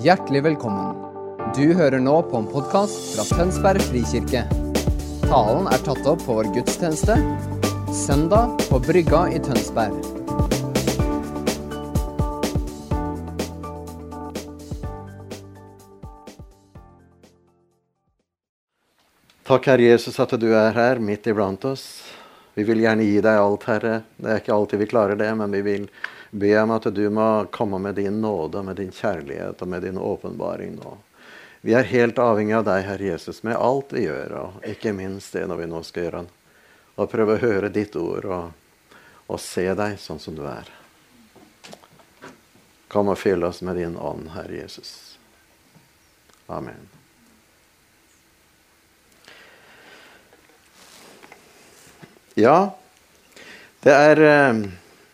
Hjertelig velkommen. Du hører nå på en podkast fra Tønsberg frikirke. Talen er tatt opp på vår gudstjeneste søndag på Brygga i Tønsberg. Takk, Herre Jesus, at du er her midt iblant oss. Vi vil gjerne gi deg alt, Herre. Det er ikke alltid vi klarer det, men vi vil be om at du må komme med din nåde, med din kjærlighet og med din åpenbaring nå. Vi er helt avhengig av deg, Herre Jesus, med alt vi gjør, og ikke minst det når vi nå skal gjøre og prøve å høre ditt ord og, og se deg sånn som du er. Kom og fyll oss med din ånd, Herre Jesus. Amen. Ja, det er, eh,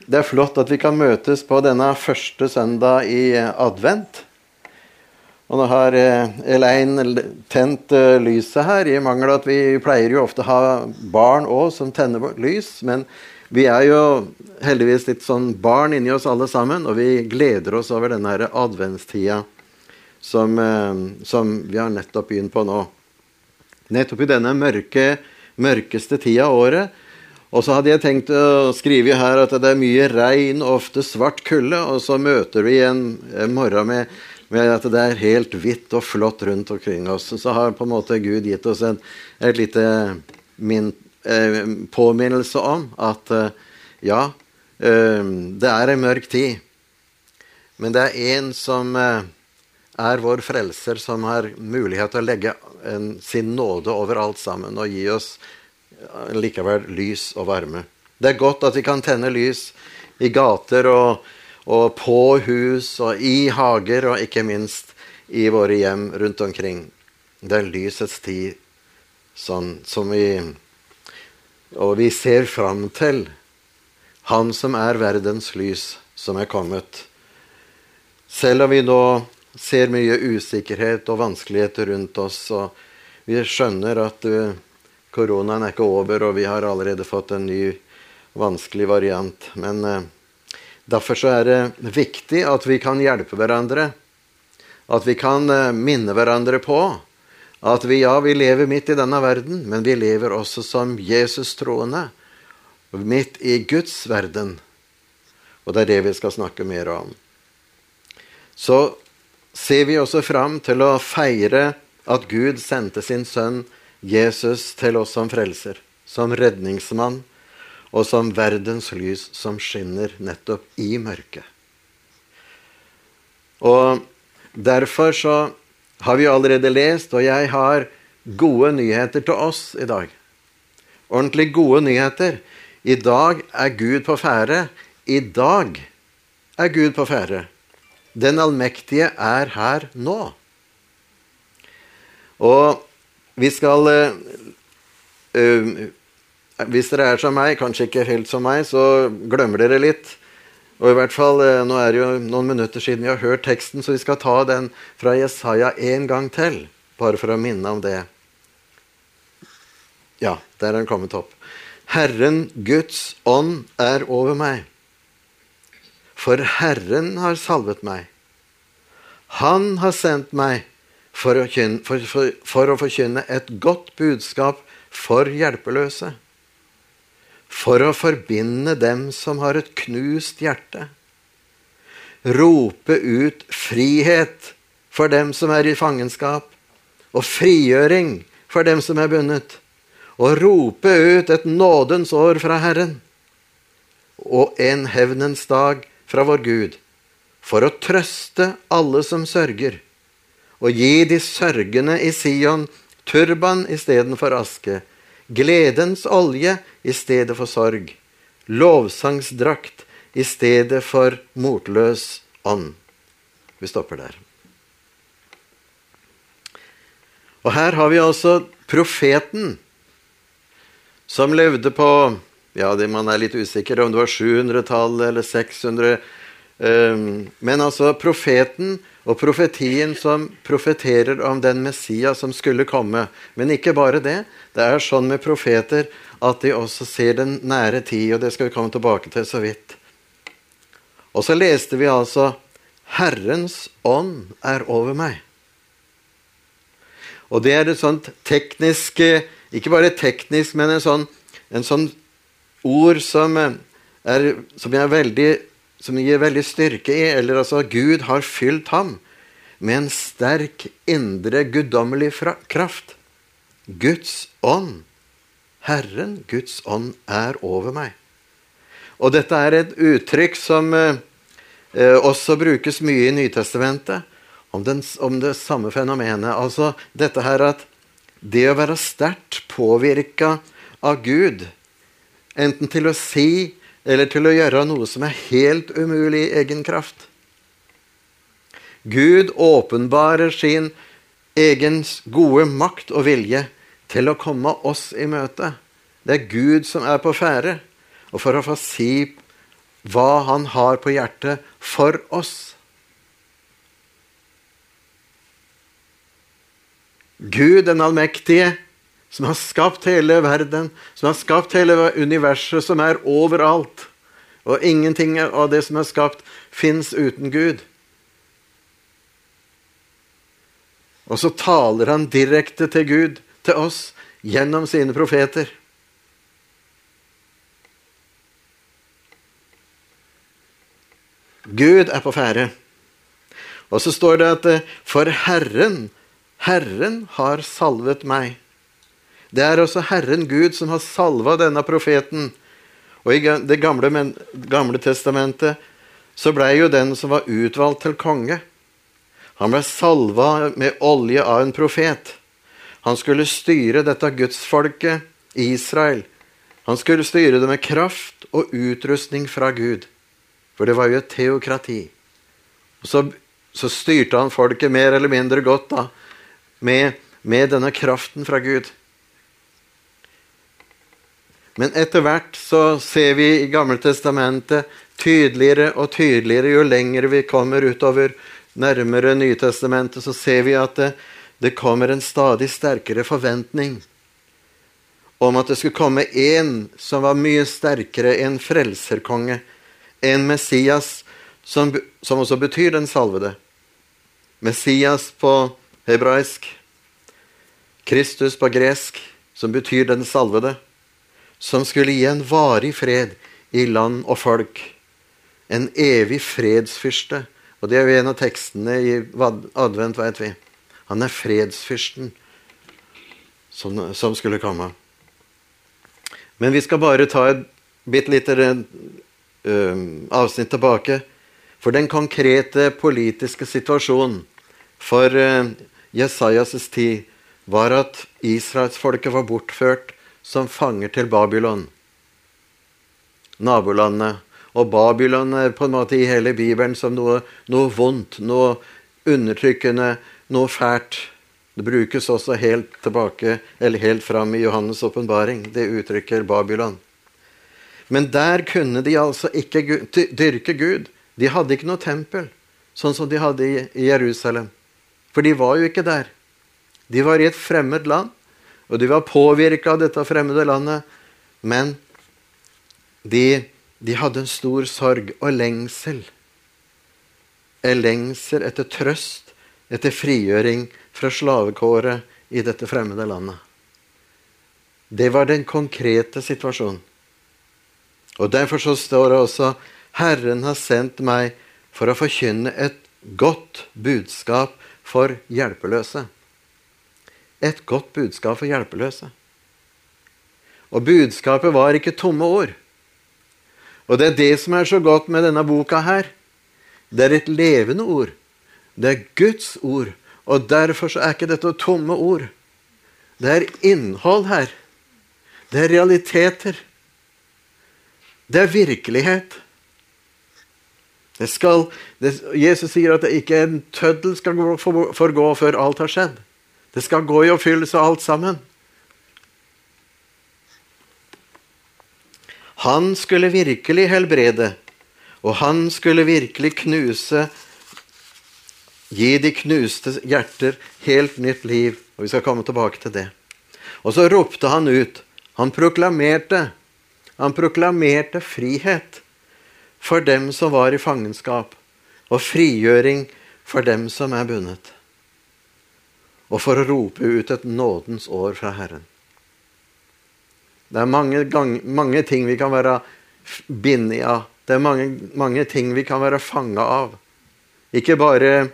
det er, flott at vi kan møtes på denne første søndag i advent. Og nå har eh, Elaine tent eh, lyset her, i mangel av at vi pleier jo ofte å ha barn òg som tenner lys. Men vi er jo heldigvis litt sånn barn inni oss alle sammen, og vi gleder oss over denne her adventstida som, som vi har nettopp begynt på nå. Nettopp i denne mørke, mørkeste tida av året og så hadde jeg tenkt å skrive her at det er mye regn og ofte svart kulde, og så møter vi en, en morgen med, med, at det er helt hvitt og flott rundt omkring oss. Så har på en måte Gud gitt oss en et lite min, eh, påminnelse om at eh, ja, eh, det er en mørk tid, men det er en som eh, er vår frelser, som har mulighet til å legge en, sin nåde over alt sammen og gi oss likevel lys og varme. Det er godt at vi kan tenne lys i gater og, og på hus og i hager, og ikke minst i våre hjem rundt omkring. Det er lysets tid sånn som vi Og vi ser fram til Han som er verdens lys, som er kommet. Selv om vi nå ser mye usikkerhet og vanskeligheter rundt oss, og vi skjønner at uh, Koronaen er ikke over, og vi har allerede fått en ny vanskelig variant. Men eh, derfor så er det viktig at vi kan hjelpe hverandre. At vi kan eh, minne hverandre på at vi, ja, vi lever midt i denne verden, men vi lever også som Jesus-troende. Midt i Guds verden. Og det er det vi skal snakke mer om. Så ser vi også fram til å feire at Gud sendte sin sønn Jesus til oss som frelser, som redningsmann og som verdens lys som skinner nettopp i mørket. Og Derfor så har vi allerede lest, og jeg har gode nyheter til oss i dag. Ordentlig gode nyheter. I dag er Gud på ferde. I dag er Gud på ferde. Den allmektige er her nå. Og vi skal uh, Hvis dere er som meg, kanskje ikke helt som meg, så glemmer dere litt. Og i hvert fall, uh, Nå er det jo noen minutter siden vi har hørt teksten, så vi skal ta den fra Jesaja en gang til. Bare for å minne om det. Ja, der er den kommet opp. Herren Guds ånd er over meg. For Herren har salvet meg. Han har sendt meg for å, kynne, for, for, for å forkynne et godt budskap for hjelpeløse. For å forbinde dem som har et knust hjerte. Rope ut frihet for dem som er i fangenskap, og frigjøring for dem som er bundet. Og rope ut et nådens år fra Herren og en hevnens dag fra vår Gud, for å trøste alle som sørger og gi de sørgende i Sion turban istedenfor aske, gledens olje i stedet for sorg, lovsangsdrakt i stedet for motløs ånd. Vi stopper der. Og her har vi altså profeten som levde på ja, Man er litt usikker om det var 700-tallet eller 600 Ehm, men altså profeten og profetien som profeterer om den Messias som skulle komme. Men ikke bare det. Det er sånn med profeter at de også ser den nære tid, og det skal vi komme tilbake til så vidt. Og så leste vi altså Herrens ånd er over meg. Og det er et sånt teknisk Ikke bare teknisk, men en sånn, en sånn ord som, er, som, veldig, som gir veldig styrke i. Eller altså Gud har fylt ham med en sterk indre guddommelig kraft. Guds ånd. Herren, Guds ånd, er over meg. Og dette er et uttrykk som eh, eh, også brukes mye i Nytestamentet om, den, om, det samme fenomenet. Altså dette her at det å være sterkt påvirka av Gud, enten til å si eller til å gjøre noe som er helt umulig i egen kraft Gud åpenbarer sin egen gode makt og vilje til å komme oss i møte. Det er Gud som er på ferde og for å få si hva han har på hjertet for oss. Gud den allmektige, som har skapt hele verden, som har skapt hele universet, som er overalt. Og ingenting av det som er skapt, fins uten Gud. Og så taler han direkte til Gud, til oss, gjennom sine profeter. Gud er på ferde. Og så står det at eh, for Herren, Herren har salvet meg. Det er også Herren Gud som har salva denne profeten. Og i Det gamle, gamle testamentet så blei jo den som var utvalgt til konge, han blei salva med olje av en profet. Han skulle styre dette gudsfolket, Israel. Han skulle styre det med kraft og utrustning fra Gud. For det var jo et teokrati. Og så, så styrte han folket mer eller mindre godt da, med, med denne kraften fra Gud. Men etter hvert så ser vi i Gammeltestamentet tydeligere og tydeligere jo lenger vi kommer utover nærmere Nytestamentet, så ser vi at det, det kommer en stadig sterkere forventning om at det skulle komme en som var mye sterkere enn frelserkonge en Messias, som, som også betyr den salvede. Messias på hebraisk, Kristus på gresk, som betyr den salvede. Som skulle gi en varig fred i land og folk. En evig fredsfyrste. Og det er jo en av tekstene i advent, veit vi. Han er fredsfyrsten som, som, skulle komme. Men vi skal bare ta et bitte lite avsnitt tilbake. For den konkrete politiske situasjonen for Jesajas' tid var at israelsfolket var bortført som fanger til Babylon, nabolandet. Og Babylon er på en måte i hele Bibelen som noe, noe vondt, noe undertrykkende, noe fælt. Det brukes også helt tilbake, eller helt fram i Johannes' åpenbaring. Det uttrykker Babylon. Men der kunne de altså ikke dyrke Gud. De hadde ikke noe tempel, sånn som de hadde i Jerusalem. For de var jo ikke der. De var i et fremmed land, og de var påvirka av dette fremmede landet. Men de, de hadde en stor sorg og lengsel. En lengsel etter trøst, etter frigjøring fra slavekåret i dette fremmede landet. Det var den konkrete situasjonen. Og Derfor så står det også Herren har sendt meg for å forkynne et godt budskap for hjelpeløse. Et godt budskap for hjelpeløse. Og budskapet var ikke tomme ord. Og det er det som er så godt med denne boka her. Det er et levende ord. Det er Guds ord. Og derfor så er ikke dette tomme ord. Det er innhold her. Det er realiteter. Det er virkelighet. Det skal, det, Jesus sier at det ikke en tøddel skal forgå før alt har skjedd. Det skal gå i oppfyllelse alt sammen. Han skulle virkelig helbrede, og han skulle virkelig knuse Gi de knuste hjerter helt nytt liv. Og Vi skal komme tilbake til det. Og så ropte han ut. Han proklamerte han proklamerte frihet for dem som var i fangenskap. og frigjøring for dem som er bundet. Og for å rope ut et nådens år fra Herren. Det er mange, gang, mange ting vi kan være bindet av. Det er mange, mange ting vi kan være fanga av. Ikke bare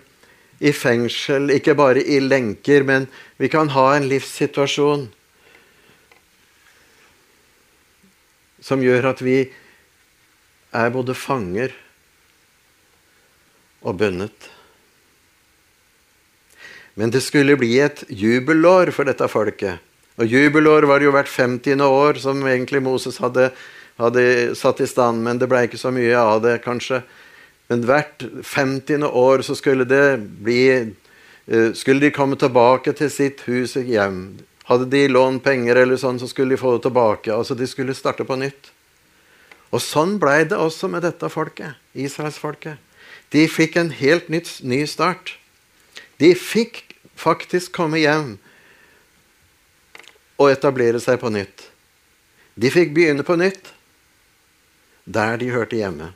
i fengsel, ikke bare i lenker, men vi kan ha en livssituasjon som gjør at vi er både fanger og bundet. Men det skulle bli et jubelår for dette folket. Og jubelår var jo hvert 50. år, som egentlig Moses hadde, hadde satt i stand. Men det ble ikke så mye av det, kanskje. Men hvert 50. år så skulle det bli eh, Skulle de komme tilbake til sitt hus og hjem. Hadde de lånt penger, eller sånn, så skulle de få det tilbake. Altså, De skulle starte på nytt. Og sånn blei det også med dette folket, israelsfolket. De fikk en helt nytt, ny start. De fikk faktisk komme hjem og etablere seg på nytt. De fikk begynne på nytt der de hørte hjemme.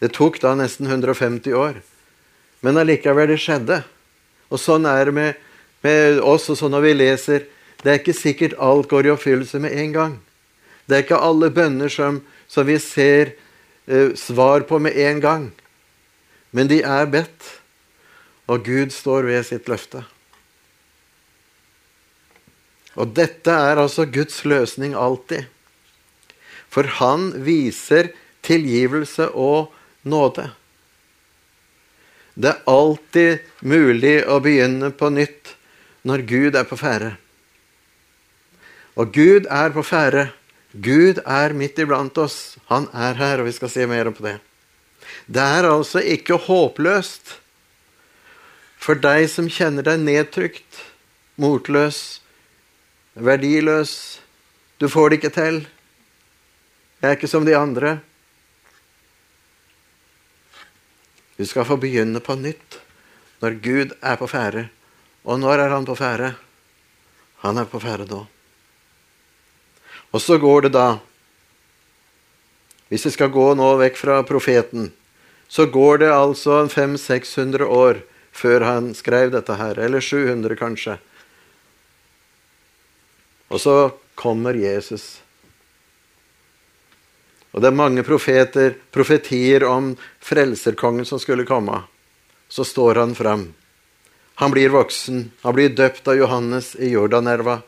Det tok da nesten 150 år, men allikevel, det skjedde. Og sånn er det med, med oss, og sånn når vi leser. Det er ikke sikkert alt går i oppfyllelse med en gang. Det er ikke alle bønner som, som vi ser eh, svar på med en gang. Men de er bedt. Og Gud står ved sitt løfte. Og dette er altså Guds løsning alltid. For han viser tilgivelse og nåde. Det er alltid mulig å begynne på nytt når Gud er på ferde. Og Gud er på ferde. Gud er midt iblant oss. Han er her, og vi skal se mer på det. Det er altså ikke håpløst for deg som kjenner deg nedtrykt, motløs, verdiløs. Du får det ikke til. Jeg er ikke som de andre. Du skal få begynne på nytt når Gud er på ferde. Og når er han på ferde? Han er på ferde da. Og så går det da Hvis vi skal gå nå vekk fra profeten, så går det altså 500-600 år før han skrev dette her. Eller 700, kanskje. Og så kommer Jesus. Og det er mange profeter, profetier om frelserkongen som skulle komme. Så står han fram. Han blir voksen. Han blir døpt av Johannes i Jordanelva.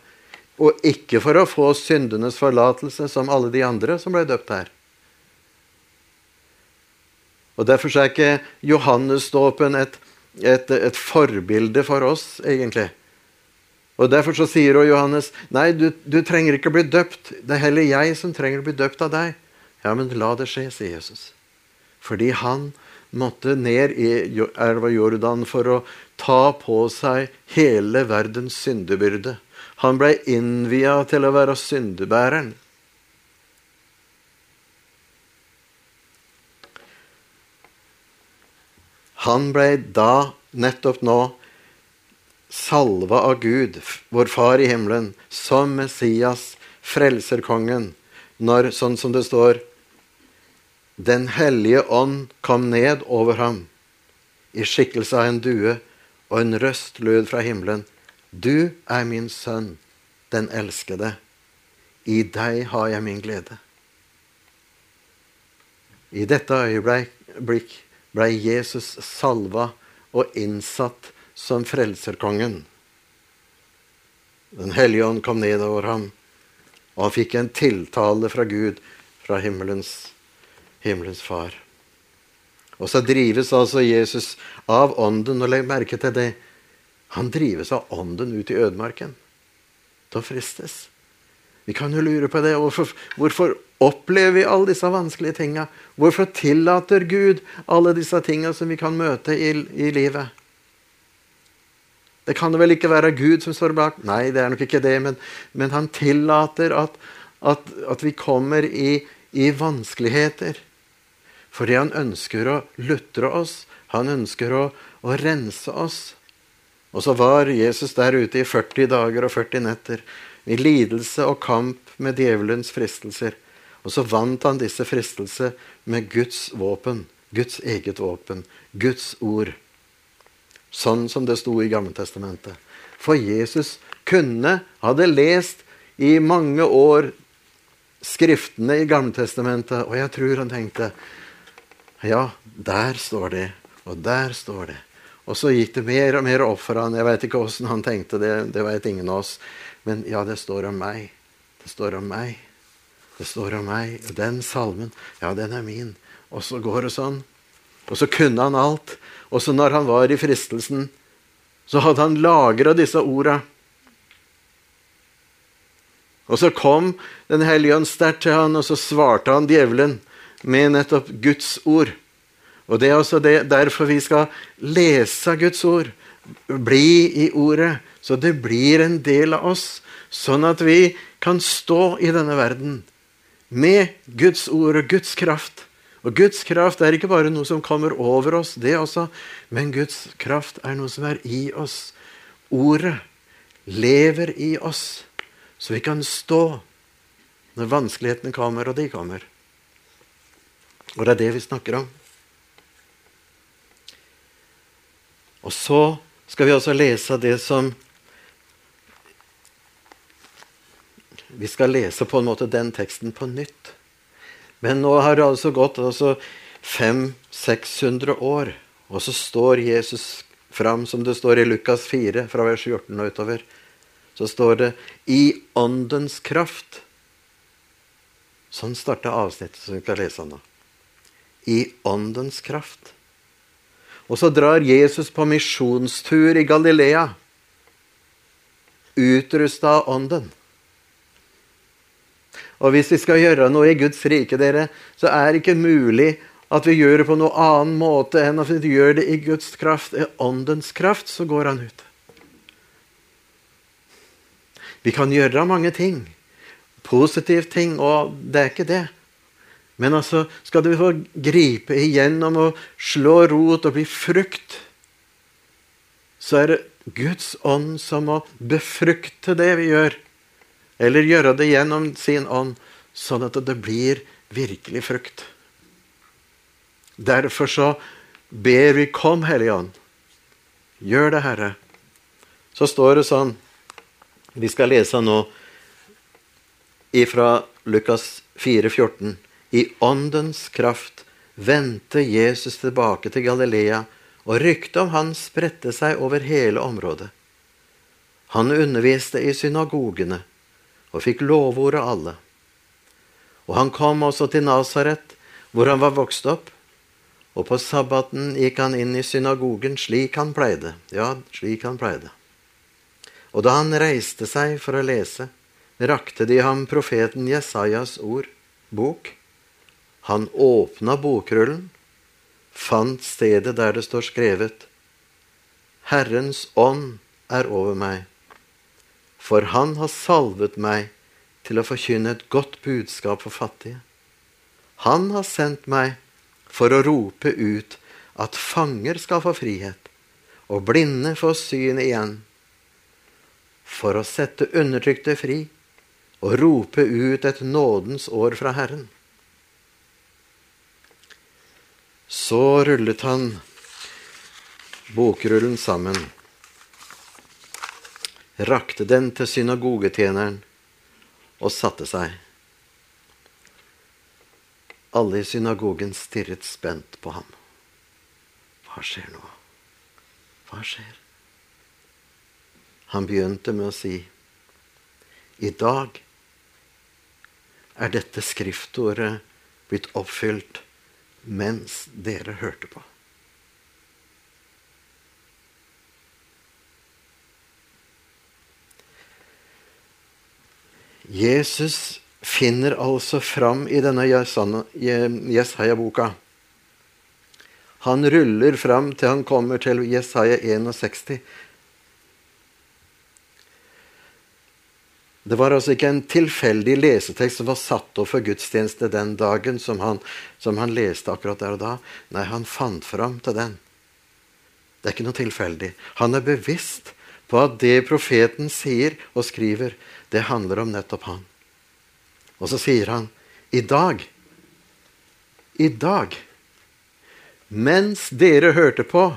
Og ikke for å få syndenes forlatelse, som alle de andre som ble døpt her. Og Derfor er ikke Johannesdåpen et et, et forbilde for oss, egentlig. Og Derfor så sier Johannes nei, du, du, trenger ikke bli døpt. Det er heller jeg som trenger å bli døpt av deg. Ja, men la det skje, sier Jesus. Fordi han måtte ned i elva Jordan for å ta på seg hele verdens syndebyrde. Han ble innvia til å være syndebæreren. Han ble da, nettopp nå, salva av Gud, vår Far i himmelen, som Messias, frelserkongen, når, sånn som det står Den hellige ånd kom ned over ham i skikkelse av en due, og en røst lød fra himmelen. Du er min sønn, den elskede. I deg har jeg min glede. I dette øyeblikk ble Jesus salva og innsatt som frelserkongen. Den hellige ånd kom ned over ham, og han fikk en tiltale fra Gud, fra himmelens, himmelens far. Og så drives altså Jesus av ånden, og legg merke til det. Han drives av ånden ut i ødemarken Da fristes. Vi kan jo lure på det. Hvorfor, hvorfor opplever vi alle disse vanskelige tinga? Hvorfor tillater Gud alle disse tinga som vi kan møte i, i, livet? Det kan vel ikke være Gud som står bak? Nei, det er nok ikke det. Men, men han tillater at, at, at vi kommer i, i, vanskeligheter. Fordi han ønsker å lutre oss. Han ønsker å, å rense oss. Og så var Jesus der ute i 40 dager og 40 netter i lidelse og kamp med djevelens fristelser. Og så vant han disse fristelser med Guds våpen, Guds eget våpen. Guds ord. Sånn som det sto i Gammeltestamentet. For Jesus kunne, hadde lest i mange år skriftene i Gammeltestamentet, og jeg tror han tenkte Ja, der står det, og der står det. Og så gikk det mer og mer opp for han. Jeg veit ikke åssen han tenkte det, det veit ingen av oss. Men ja, det står om meg. Det står om meg. Det står om meg. Og Den salmen, ja, den er min. Og så går det sånn. Og så kunne han alt. Og så når han var i fristelsen, så hadde han lagra disse orda. Og så kom Den hellige ånd sterkt til han, og så svarte han djevelen med nettopp Guds ord. Og Det er også det, derfor vi skal lese Guds ord. Bli i ordet, så det blir en del av oss. Sånn at vi kan stå i denne verden med Guds ord og Guds kraft. Og Guds kraft er ikke bare noe som kommer over oss, det også, men Guds kraft er noe som er i oss. Ordet lever i oss, så vi kan stå når vanskelighetene kommer, og de kommer. Og det er det vi snakker om. Og så skal vi også lese det som Vi skal lese på en måte den teksten på nytt. Men nå har det altså gått altså 500-600 år, og så står Jesus fram, som det står i Lukas 4, fra vers 14 og utover. Så står det 'i åndens kraft'. Sånn starta avsnittet som vi skal lese nå. I åndens kraft. Og så drar Jesus på misjonstur i Galilea, utrusta av Ånden. Og hvis vi skal gjøre noe i Guds rike, dere, så er det ikke mulig at vi gjør det på noen annen måte enn at vi gjør det i Guds kraft. I Åndens kraft så går han ut. Vi kan gjøre mange ting. Positive ting, og det er ikke det. Men altså, skal du få gripe igjennom og slå rot og bli frukt, så er det Guds ånd som må befrukte det vi gjør. Eller gjøre det gjennom sin ånd, sånn at det blir virkelig frukt. Derfor så ber vi 'Kom, Hellige Ånd'. Gjør det, Herre. Så står det sånn Vi skal lese nå ifra Lukas 4, 14. I åndens kraft vendte Jesus tilbake til Galilea, og ryktet om han spredte seg over hele området. Han underviste i synagogene og fikk lovord av alle. Og han kom også til Nasaret, hvor han var vokst opp, og på sabbaten gikk han inn i synagogen slik han pleide. Ja, slik han pleide. Og da han reiste seg for å lese, rakte de ham profeten Jesajas ord, bok, han åpna bokrullen, fant stedet der det står skrevet Herrens ånd er over meg, for han har salvet meg til å forkynne et godt budskap for fattige. Han har sendt meg for å rope ut at fanger skal få frihet, og blinde få syn igjen, for å sette undertrykte fri og rope ut et nådens år fra Herren. Så rullet han bokrullen sammen, rakte den til synagogetjeneren og satte seg. Alle i synagogen stirret spent på ham. Hva skjer nå? Hva skjer? Han begynte med å si, i dag er dette skriftordet blitt oppfylt mens dere hørte på. Jesus finner altså fram i denne Jesaja-boka. Han ruller fram til han kommer til Jesaja 61. Det var altså ikke en tilfeldig lesetekst som var satt opp for gudstjeneste den dagen, som han, som han, leste akkurat der og da. Nei, han fant fram til den. Det er ikke noe tilfeldig. Han er bevisst på at det profeten sier og skriver, det handler om nettopp han. Og så sier han, i dag, i dag mens dere hørte på.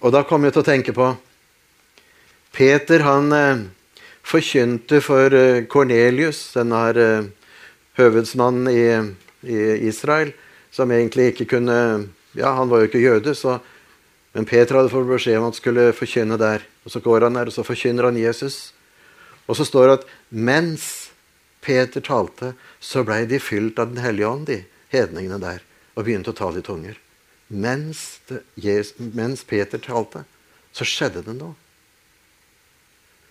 Og da kom jeg til å tenke på Peter han eh, forkynte for eh, Kornelius, denne her, eh, høvedsmannen i, i, Israel, som egentlig ikke kunne Ja, han var jo ikke jøde, så, men Peter hadde fått beskjed om at han skulle forkynne der. Og Så går han der, og så forkynner han Jesus. Og så står det at mens Peter talte, så blei de fylt av Den hellige ånd, de hedningene der, og begynte å tale i tunger. Mens, det, mens Peter talte, så skjedde det noe.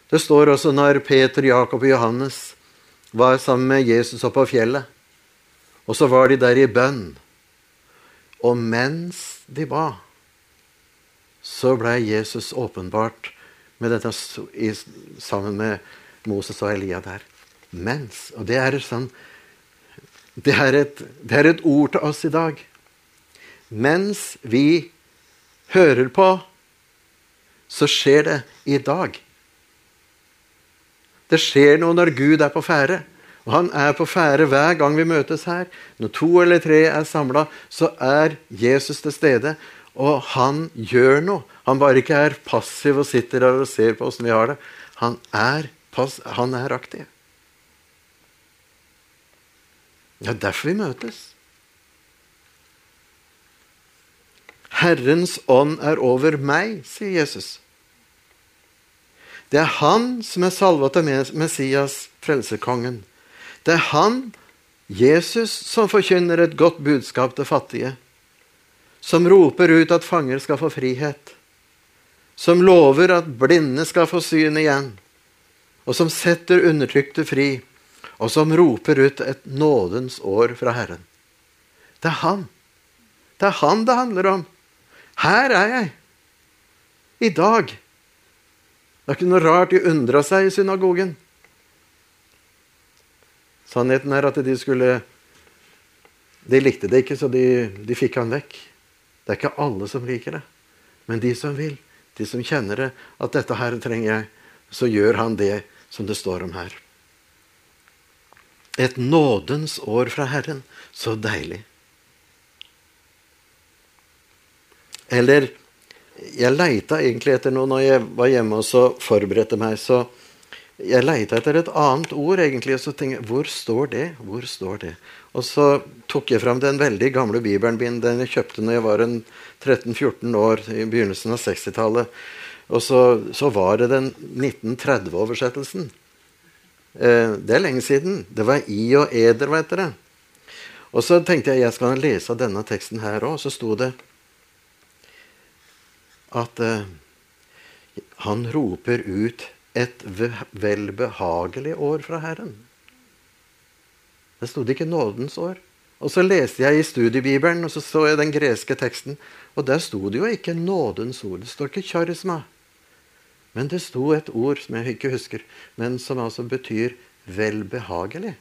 Det står også når Peter, Jakob og Johannes var sammen med Jesus oppe på fjellet. Og så var de der i bønn. Og mens de ba, så ble Jesus åpenbart med dette sammen med Moses og Elia der. Mens. Og det er, sånn, det, er et, det er et ord til oss i dag. Mens vi hører på, så skjer det i dag. Det skjer noe når Gud er på ferde. Og han er på ferde hver gang vi møtes her. Når to eller tre er samla, så er Jesus til stede. Og han gjør noe. Han bare ikke er passiv og sitter der og ser på åssen vi har det. Han er, han er aktiv. Det er derfor vi møtes. Herrens ånd er over meg, sier Jesus. Det er han som er salva til Messias, frelsekongen. Det er han, Jesus, som forkynner et godt budskap til fattige. Som roper ut at fanger skal få frihet. Som lover at blinde skal få syn igjen. Og som setter undertrykte fri og som roper ut et nådens år fra Herren. Det er han. Det er han det handler om. Her er jeg. I dag. Det er ikke noe rart de undra seg i synagogen. Sannheten er at de skulle De likte det ikke, så de, de fikk han vekk. Det er ikke alle som liker det. Men de som vil, de som kjenner det, at dette her trenger jeg, så gjør han det som det står om her. Et nådens år fra Herren. Så deilig. Eller Jeg leita egentlig etter noe når jeg var hjemme og så forberedte meg. så Jeg leita etter et annet ord, egentlig, og så tenkte jeg hvor står det? Hvor står det? Og så tok jeg fram den veldig gamle bibelen min, den jeg kjøpte når jeg var 13-14 år, i begynnelsen av 60-tallet. Og så, så var det den 1930-oversettelsen. Eh, det er lenge siden. Det var i og eder, vet dere. Og så tenkte jeg jeg skal lese denne teksten her òg. Så sto det at eh, han roper ut et velbehagelig år fra Herren. Det sto ikke nådens år. Og så leste jeg i studiebibelen, og så så jeg den greske teksten. Og der sto det jo ikke nådens ord. Det står ikke charisma. Men det sto et ord som jeg ikke husker, men som altså betyr velbehagelig.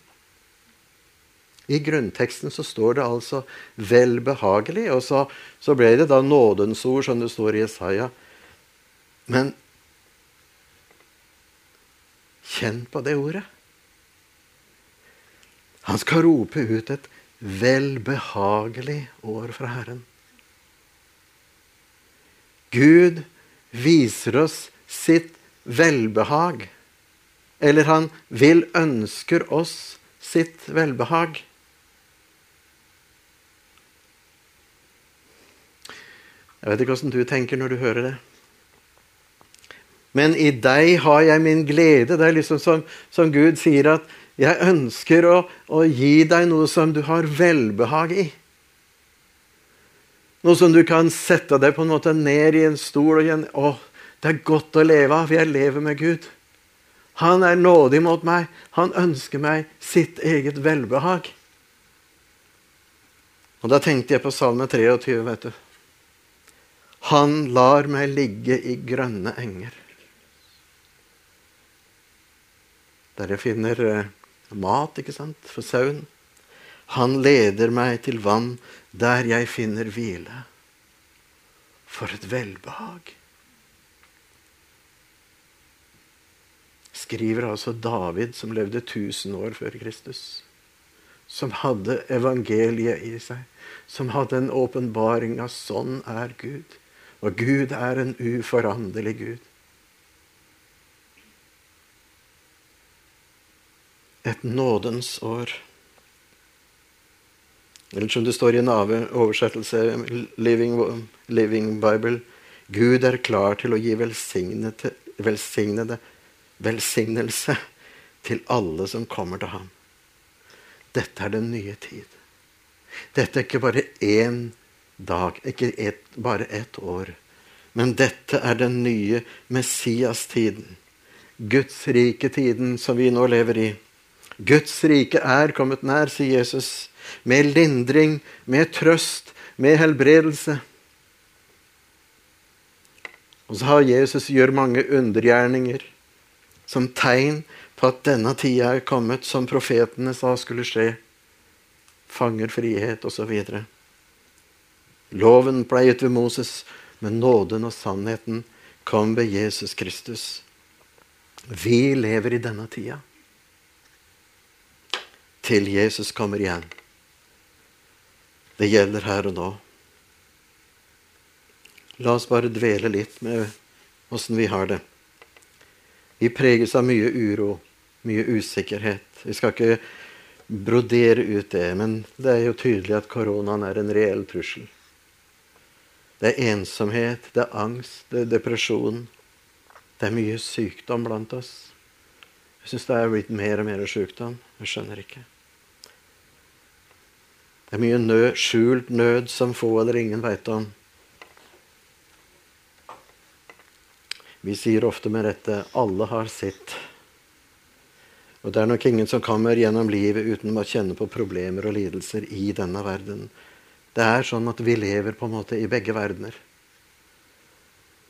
I grunnteksten så står det altså 'velbehagelig', og så, så ble det da nådens ord, som det står i Isaiah. Men kjenn på det ordet. Han skal rope ut et velbehagelig år fra Herren. Gud viser oss sitt velbehag. Eller han vil ønsker oss sitt velbehag. Jeg vet ikke åssen du tenker når du hører det. Men i deg har jeg min glede. Det er liksom som, som Gud sier at jeg ønsker å, å, gi deg noe som du har velbehag i. Noe som du kan sette deg på en måte ned i en stol og igjen Å, det er godt å leve av. Jeg lever med Gud. Han er nådig mot meg. Han ønsker meg sitt eget velbehag. Og Da tenkte jeg på Salme 23. vet du. Han lar meg ligge i grønne enger. Der jeg finner eh, mat, ikke sant, for sauen. Han leder meg til vann der jeg finner hvile. For et velbehag. skriver altså David, som levde 1000 år før Kristus. som hadde evangeliet i seg. Som hadde en åpenbaring av sånn er Gud. Og Gud er en uforanderlig Gud. Et nådens år. Eller som det står i en oversettelse, Living, Living Bible Gud er klar til å gi velsignede, velsignede velsignelse til alle som kommer til ham. Dette er den nye tid. Dette er ikke bare én dag, ikke et, bare ett år. Men dette er den nye Messias-tiden. Guds rike tiden som vi nå lever i. Guds rike er kommet nær, sier Jesus. Med lindring, med trøst, med helbredelse. Og så har Jesus gjør mange undergjerninger som tegn på at denne tida er kommet, som profetene sa skulle skje. Fanger frihet, osv. Loven ble gitt ved Moses, men nåden og sannheten kom ved Jesus Kristus. Vi lever i denne tida. Til Jesus kommer igjen. Det gjelder her og nå. La oss bare dvele litt med åssen vi har det. Vi preges av mye uro, mye usikkerhet. Vi skal ikke brodere ut det, men det er jo tydelig at koronaen er en reell trussel. Det er ensomhet, det er angst, det er depresjon. Det er mye sykdom blant oss. Jeg syns det er blitt mer og mer sykdom. Jeg skjønner ikke. Det er mye nød, skjult nød som få eller ingen veit om. Vi sier ofte med rette 'alle har sitt'. Og det er nok ingen som kommer gjennom livet uten å kjenne på problemer og lidelser i denne verden. Det er sånn at vi lever på en måte i begge verdener.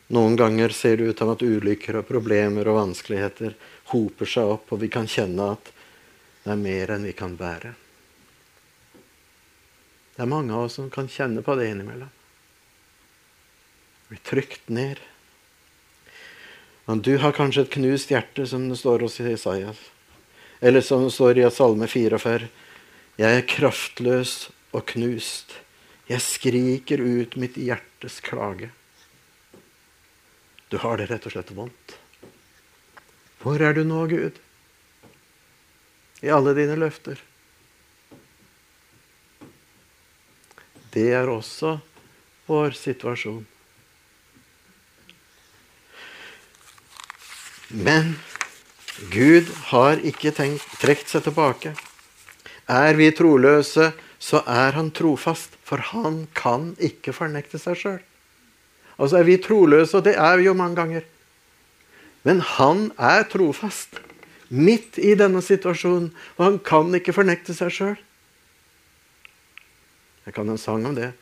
Noen ganger ser det ut til at ulykker og problemer og vanskeligheter hoper seg opp, og vi kan kjenne at det er mer enn vi kan bære. Det er mange av oss som kan kjenne på det innimellom. Bli trykt ned. Men du har kanskje et knust hjerte, som det står hos Isaias. Eller som det står i Salme 44. Jeg er kraftløs og knust. Jeg skriker ut mitt hjertes klage. Du har det rett og slett vondt. Hvor er du nå, Gud? I alle dine løfter. Det er også vår situasjon. Men Gud har ikke tenkt, trekt seg tilbake. Er vi troløse, så er han trofast, for han kan ikke fornekte seg sjøl. Altså er vi troløse, og det er vi jo mange ganger. Men han er trofast midt i denne situasjonen, og han kan ikke fornekte seg sjøl. Jeg kan en sang om det.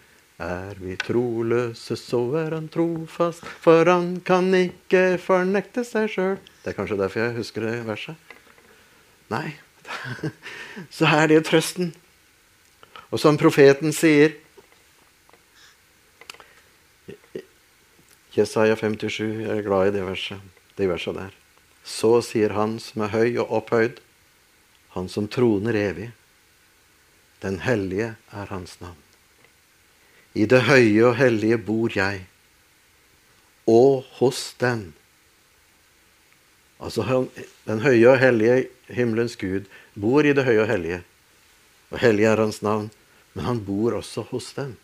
Er vi troløse, så er han trofast, for han kan ikke fornekte seg sjøl. Det er kanskje derfor jeg husker det verset. Nei, så er det trøsten. Og som profeten sier Jesaja 57, jeg er glad i det verset, de versene der. Så sier han som er høy og opphøyd, han som troner evig. Den hellige er hans navn. I det høye og hellige bor jeg, og hos den. Altså den høye og hellige himmelens Gud bor i det høye og hellige. Og hellig er hans navn. Men han bor også hos dem.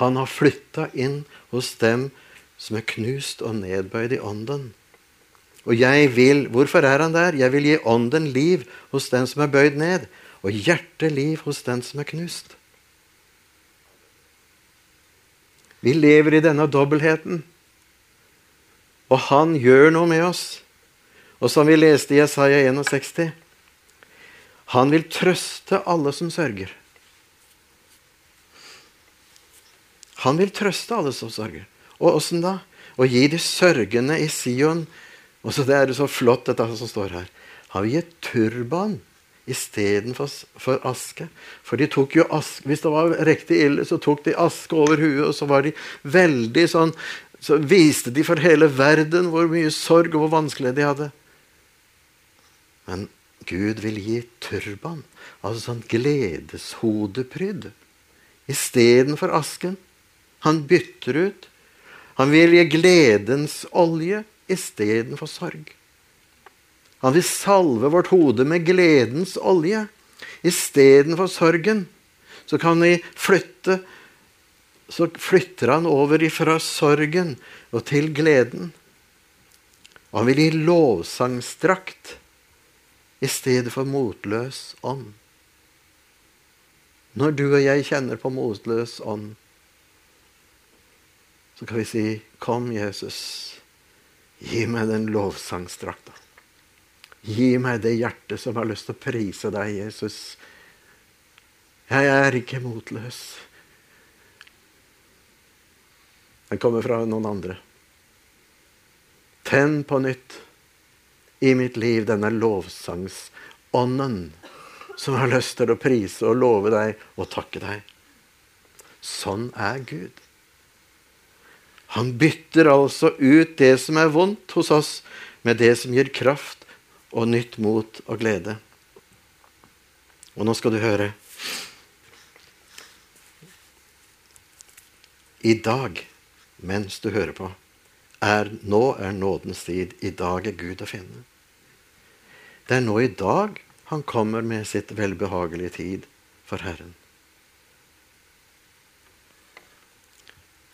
Han har flytta inn hos dem som er knust og nedbøyd i ånden. Og jeg vil Hvorfor er han der? Jeg vil gi ånden liv hos den som er bøyd ned, og hjertet liv hos den som er knust. Vi lever i denne dobbeltheten. Og han gjør noe med oss. Og som vi leste i Jesaja 61 Han vil trøste alle som sørger. Han vil trøste alle som sørger. Og åssen da? Å gi de sørgende i Sion og så Det er så flott, dette som står her. Han vil gi turban istedenfor for aske. For de tok jo aske, Hvis det var riktig ille, så tok de aske over huet, og så var de veldig sånn Så viste de for hele verden hvor mye sorg og hvor vanskelig de hadde. Men Gud vil gi turban, altså sånn gledeshodepryd, istedenfor asken. Han bytter ut. Han vil gi gledens olje istedenfor sorg. Han vil salve vårt hode med gledens olje istedenfor sorgen. Så kan vi flytte Så flytter han over ifra sorgen og til gleden. Og han vil gi lovsangstrakt i stedet for motløs ånd. Når du og jeg kjenner på motløs ånd, så kan vi si, 'Kom, Jesus, gi meg den lovsangsdrakta'. Gi meg det hjertet som har lyst til å prise deg, Jesus. Jeg er ikke motløs. Den kommer fra noen andre. Tenn på nytt i mitt liv denne lovsangsånden som har lyst til å prise og love deg og takke deg. Sånn er Gud. Han bytter altså ut det som er vondt hos oss, med det som gir kraft og nytt mot og glede. Og nå skal du høre. I dag, mens du hører på, er nå er nådens tid. I dag er Gud å finne. Det er nå i dag han kommer med sitt velbehagelige tid for Herren.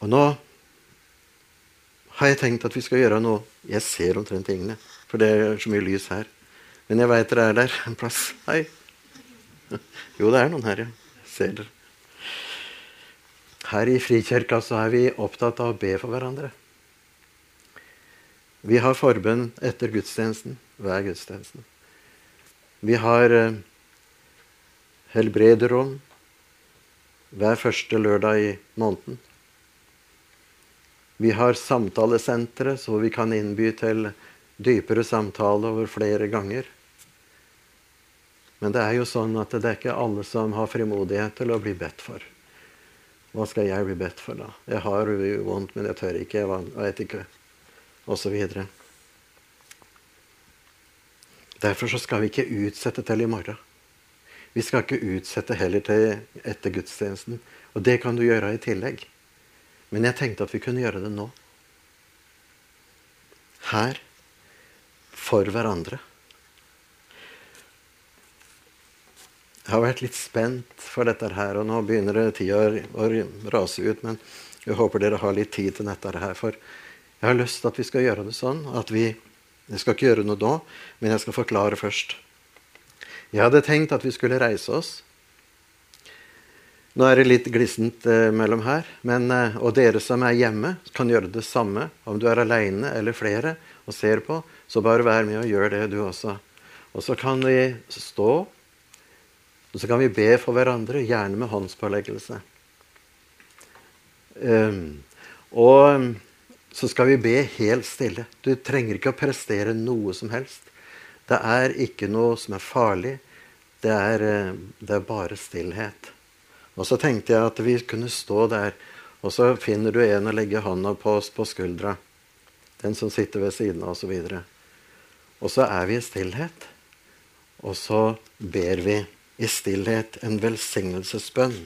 Og nå har jeg tenkt at vi skal gjøre noe Jeg ser omtrent tingene, for det er så mye lys her. Men jeg veit dere er der en plass. Hei. Jo, det er noen her, ja. Ser dere. Her i Frikirka så er vi opptatt av å be for hverandre. Vi har forbønn etter gudstjenesten hver gudstjenesten. Vi har eh, helbrederom hver første lørdag i måneden. Vi har samtalesentre, så vi kan innby til dypere samtale over flere ganger. Men det er jo sånn at det er ikke alle som har frimodighet til å bli bedt for. Hva skal jeg bli bedt for, da? Jeg har vondt, men jeg tør ikke. Jeg vet ikke. Videre. Derfor så skal vi ikke utsette til i morgen. Vi skal ikke utsette heller til etter gudstjenesten. Og det kan du gjøre i tillegg. Men jeg tenkte at vi kunne gjøre det nå. Her. For hverandre. Jeg har vært litt spent for dette her, og nå begynner det tida å rase ut. Men jeg håper dere har litt tid til dette her. For jeg har lyst til at vi skal gjøre det sånn at vi jeg skal ikke gjøre noe da, men jeg skal forklare først. Jeg hadde tenkt at vi skulle reise oss. Nå er det litt glissent eh, mellom her, men, eh, og dere som er hjemme, kan gjøre det samme. Om du er aleine eller flere og ser på, så bare vær med og gjør det, du også. Og så kan vi stå, og så kan vi be for hverandre, gjerne med håndspåleggelse. Um, og så skal vi be helt stille. Du trenger ikke å prestere noe som helst. Det er ikke noe som er farlig. Det er, eh, det er bare stillhet. Og så tenkte jeg at vi kunne stå der, og så finner du en å legge hånda på oss på skuldra. Den som sitter ved siden av, osv. Og, og så er vi i stillhet. Og så ber vi i stillhet en velsignelsesbønn.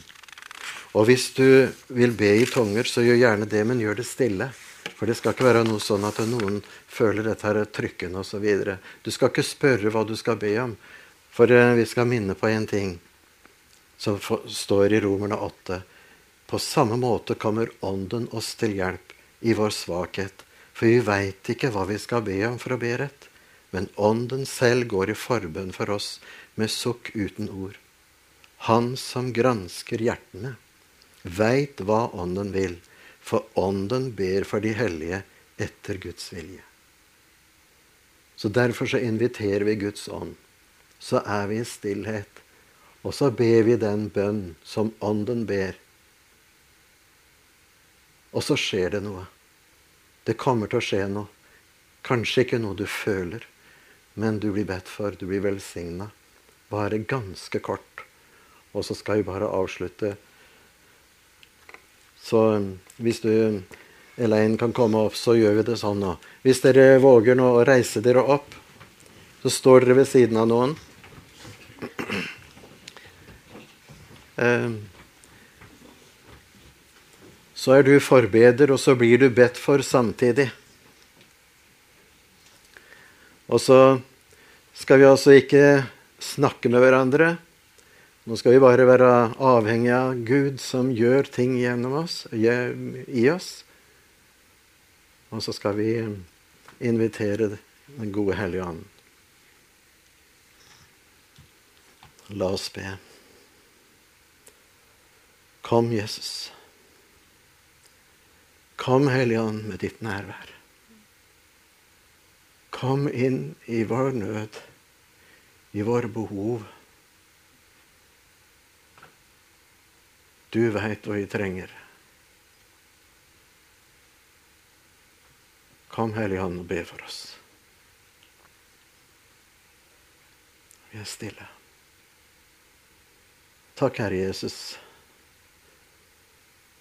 Og hvis du vil be i tunger, så gjør gjerne det, men gjør det stille. For det skal ikke være noe sånn at noen føler dette her trykkende osv. Du skal ikke spørre hva du skal be om. For eh, vi skal minne på én ting som står i Romerne 8. På samme måte kommer Ånden oss til hjelp i vår svakhet. For vi veit ikke hva vi skal be om for å be rett. Men Ånden selv går i forbønn for oss med sukk uten ord. Han som gransker hjertene, veit hva Ånden vil for Ånden ber for de hellige etter Guds vilje. Så Derfor så inviterer vi Guds ånd. Så er vi i stillhet. Og så ber vi den bønn som Ånden ber. Og så skjer det noe. Det kommer til å skje noe. Kanskje ikke noe du føler, men du blir bedt for, du blir velsigna. Bare ganske kort. Og så skal vi bare avslutte. Så um, hvis du, um, Elaine, kan komme opp, så gjør vi det sånn nå. Hvis dere våger nå å reise dere opp, så står dere ved siden av noen. Um, så er du forbeder, og så blir du bedt for samtidig. Og så skal vi altså ikke snakke med hverandre. Nå skal vi bare være avhengige av Gud, som gjør ting gjennom oss, i oss. Og så skal vi invitere Den gode Hellige Ånd. La oss be. Kom, Jesus. Kom, Hellige Ånd, med ditt nærvær. Kom inn i vår nød, i våre behov. Du veit hva vi trenger. Kom, Hellige Ånd, og be for oss. Vi er stille. Takk, Herre Jesus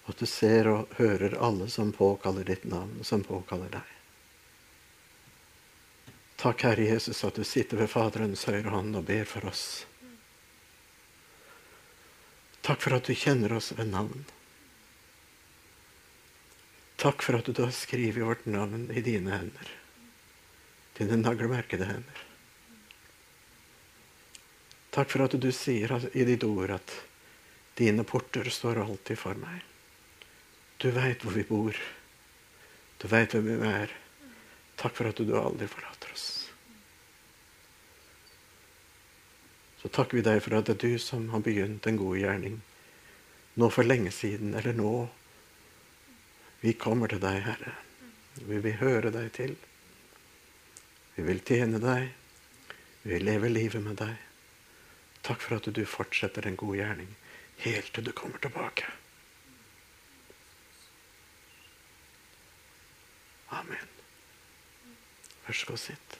at du ser og hører alle som påkaller ditt navn, som påkaller deg. Takk, Herre Jesus, at du sitter ved Faderens høyre hånd og ber for oss. Takk for at du kjenner oss ved navn. Takk for at du har skrevet vårt navn i dine hender. Dine naglemerkede hender. Takk for at du sier i ditt ord at dine porter står alltid for meg. Du veit hvor vi bor. Du veit hvem vi er. Takk for at du aldri forlater oss. Så takker vi deg for at det er du som har begynt en god gjerning. Nå for lenge siden, eller nå. Vi kommer til deg, Herre. Vi vil høre deg til. Vi vil tjene deg. Vi vil leve livet med deg. Takk for at du fortsetter en god gjerning helt til du kommer tilbake. Amen. Vær så god, sitt.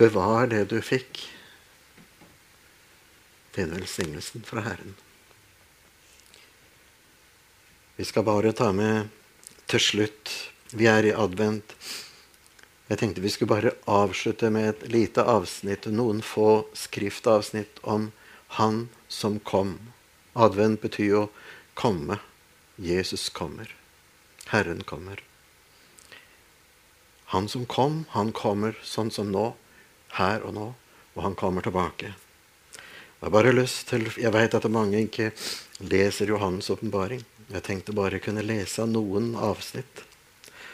Bevar det du fikk. Den velsignelsen fra Herren. Vi skal bare ta med til slutt Vi er i advent. Jeg tenkte vi skulle bare avslutte med et lite avsnitt, noen få skriftavsnitt om Han som kom. Advent betyr jo komme. Jesus kommer. Herren kommer. Han som kom, han kommer sånn som nå, her og nå, og han kommer tilbake. Jeg har bare lyst til, jeg veit at mange ikke leser Johannes' åpenbaring. Jeg tenkte bare kunne lese noen avsnitt.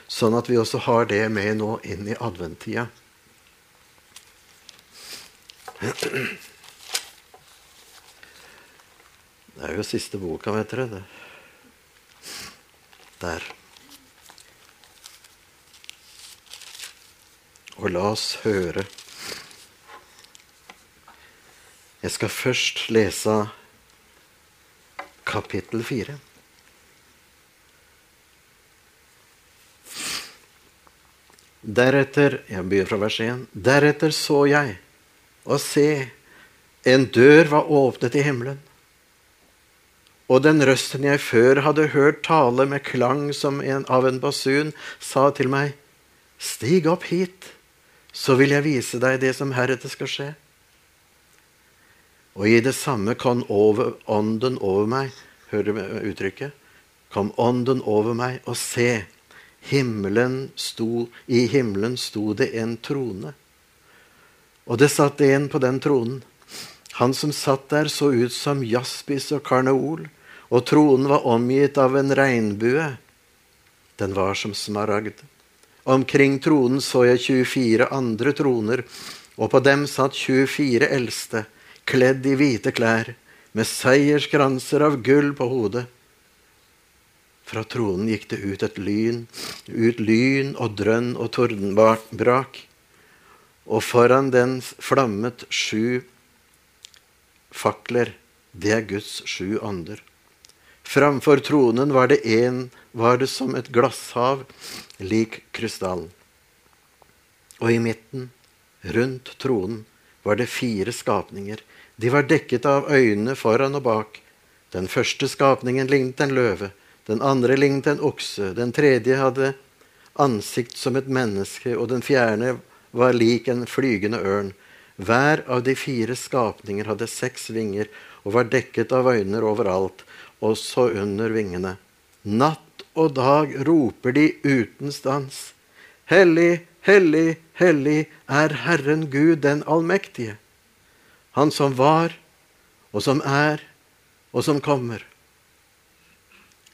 Sånn at vi også har det med nå inn i adventtida. Det er jo siste boka, vet dere. Der. Og la oss høre. Jeg skal først lese kapittel fire. Deretter Jeg begynner fra vers 1. Deretter så jeg, og se, en dør var åpnet i himmelen. Og den røsten jeg før hadde hørt tale med klang som en, av en basun, sa til meg, Stig opp hit, så vil jeg vise deg det som heretter skal skje. Og i det samme kom over, ånden over meg. Hører du uttrykket? Kom ånden over meg, og se, himmelen sto, i himmelen sto det en trone. Og det satt en på den tronen. Han som satt der, så ut som jaspis og karneol, og tronen var omgitt av en regnbue. Den var som smaragd. Omkring tronen så jeg 24 andre troner, og på dem satt 24 eldste, kledd i hvite klær, med seierskranser av gull på hodet. Fra tronen gikk det ut et lyn, ut lyn og drønn og tordenbrak. Og foran den flammet sju fakler. Det er Guds sju ånder. Framfor tronen var det en, var det som et glasshav, lik krystall. Og i midten, rundt tronen, var det fire skapninger. De var dekket av øyne foran og bak. Den første skapningen lignet en løve. Den andre lignet en okse. Den tredje hadde ansikt som et menneske, og den fjerne var lik en flygende ørn. Hver av de fire skapninger hadde seks vinger og var dekket av øyne overalt, også under vingene. Natt og dag roper de uten stans. Hellig, hellig, hellig er Herren Gud den allmektige. Han som var, og som er, og som kommer.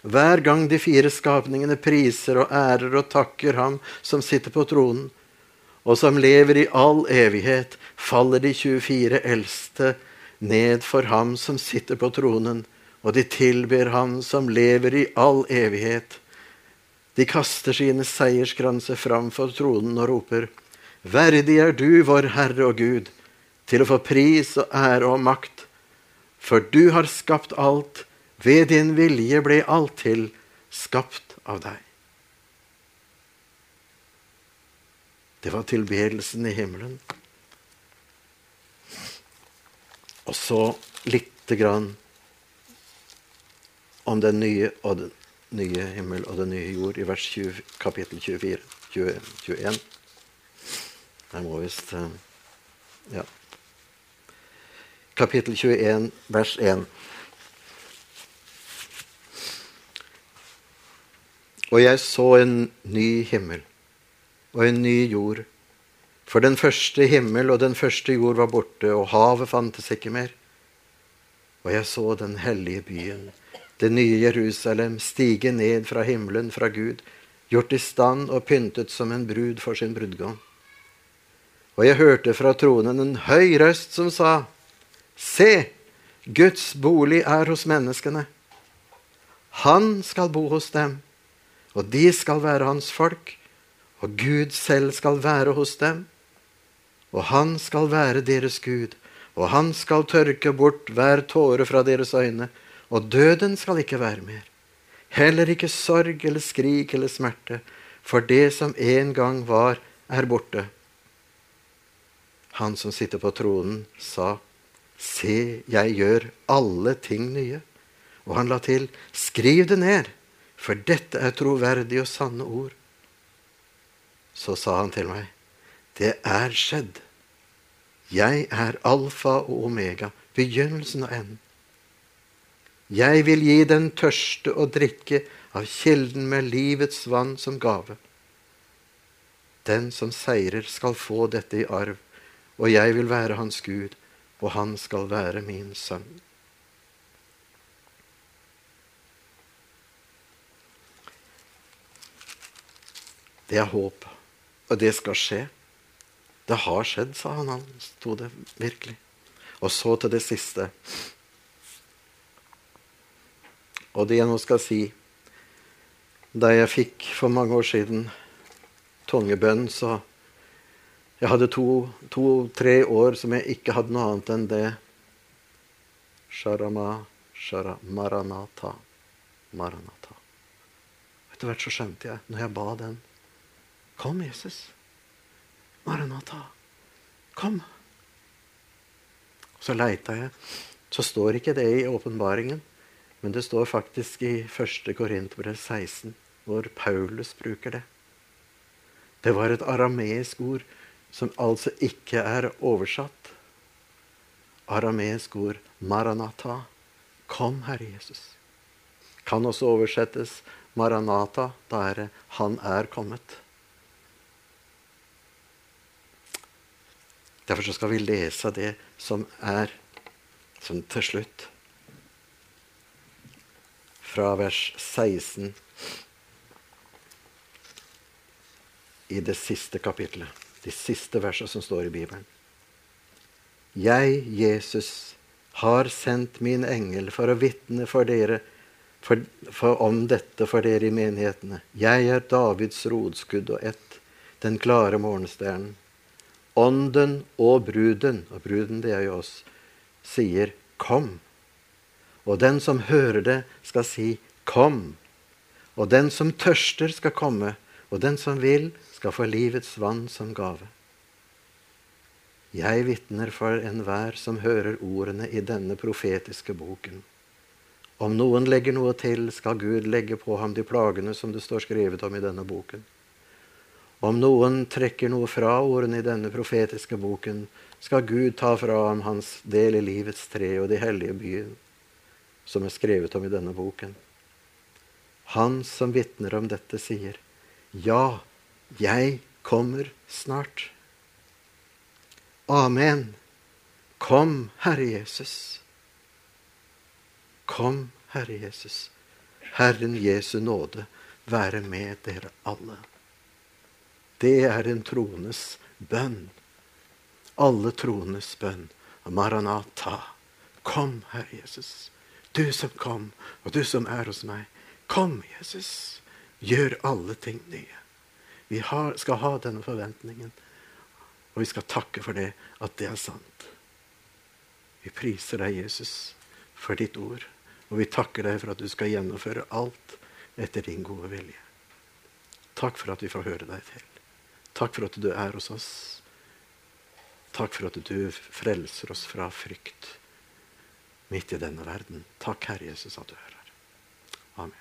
Hver gang de fire skapningene priser og ærer og takker ham som sitter på tronen, og som lever i all evighet, faller de 24 eldste ned for ham som sitter på tronen, og de tilber ham som lever i all evighet. De kaster sine seierskranser fram for tronen og roper:" Verdig er du, vår Herre og Gud, til å få pris og ære og makt, for du har skapt alt, ved din vilje ble alt til, skapt av deg. Det var tilbedelsen i himmelen. Og så lite grann om den nye den nye himmel og den nye jord i vers 20, kapittel 24, 20, 21. Der må visst eh, Ja. Kapittel 21, vers 1. Og jeg så en ny himmel og en ny jord. For den første himmel og den første jord var borte, og havet fantes ikke mer. Og jeg så den hellige byen, det nye Jerusalem, stige ned fra himmelen, fra Gud, gjort i stand og pyntet som en brud for sin brudgom. Og jeg hørte fra tronen en høy røst som sa, Se, Guds bolig er hos menneskene. Han skal bo hos dem og de skal være hans folk, og Gud selv skal være hos dem. Og han skal være deres Gud, og han skal tørke bort hver tåre fra deres øyne, og døden skal ikke være mer. Heller ikke sorg eller skrik eller smerte, for det som en gang var, er borte. Han som sitter på tronen, sa, Se, jeg gjør alle ting nye. Og han la til, Skriv det ned for dette er troverdige og sanne ord. Så sa han til meg, det er skjedd. Jeg er alfa og omega, begynnelsen og enden. Jeg vil gi den tørste å drikke av kilden med livets vann som gave. Den som seirer, skal få dette i arv, og jeg vil være hans Gud, og han skal være min sønn. Det er håp, og det skal skje. Det har skjedd, sa han. Han sto det virkelig. Og så til det siste. Og det jeg nå skal si Da jeg fikk for mange år siden tungebønn, så Jeg hadde to-tre to, år som jeg ikke hadde noe annet enn det. Sharama, shara, maranata, maranata. Etter hvert så skjønte jeg, når jeg ba den Kom, Jesus. Maranata. Kom. Så leita jeg. Så står ikke det i åpenbaringen, men det står faktisk i 1. Korinterbrev 16, hvor Paulus bruker det. Det var et arameisk ord som altså ikke er oversatt. Arameisk ord 'maranata'. Kom, Herre Jesus. Kan også oversettes 'maranata'. Da er det 'Han er kommet'. Derfor skal vi lese det som er som til slutt. Fra vers 16 i det siste kapitlet. De siste versene som står i Bibelen. Jeg, Jesus, har sendt min engel for å vitne for dere for, for, om dette for dere i menighetene. Jeg er Davids rodskudd og ett, den klare morgenstjernen. Ånden og bruden, og bruden det er jo oss, sier 'kom'. Og den som hører det, skal si 'kom'. Og den som tørster, skal komme, og den som vil, skal få livets vann som gave. Jeg vitner for enhver som hører ordene i denne profetiske boken. Om noen legger noe til, skal Gud legge på ham de plagene som det står skrevet om i denne boken. Om noen trekker noe fra ordene i denne profetiske boken, skal Gud ta fra ham hans del i livets tre og de hellige byen, som er skrevet om i denne boken. Han som vitner om dette, sier, Ja, jeg kommer snart. Amen. Kom, Herre Jesus. Kom, Herre Jesus. Herren Jesu nåde være med dere alle. Det er en troendes bønn. Alle troendes bønn. Maranata. Kom, Herre Jesus. Du som kom, og du som er hos meg. Kom, Jesus. Gjør alle ting nye. Vi har, skal ha denne forventningen, og vi skal takke for det, at det er sant. Vi priser deg, Jesus, for ditt ord. Og vi takker deg for at du skal gjennomføre alt etter din gode vilje. Takk for at vi får høre deg til. Takk for at du er hos oss. Takk for at du frelser oss fra frykt midt i denne verden. Takk, Herre Jesus, at du er her. Amen.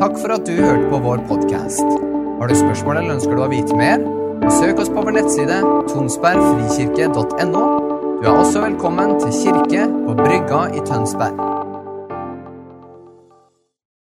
Takk for at du hørte på vår podkast. Har du spørsmål eller ønsker du å vite mer? Søk oss på vår nettside tonsbergfrikirke.no. Du er også velkommen til kirke på Brygga i Tønsberg.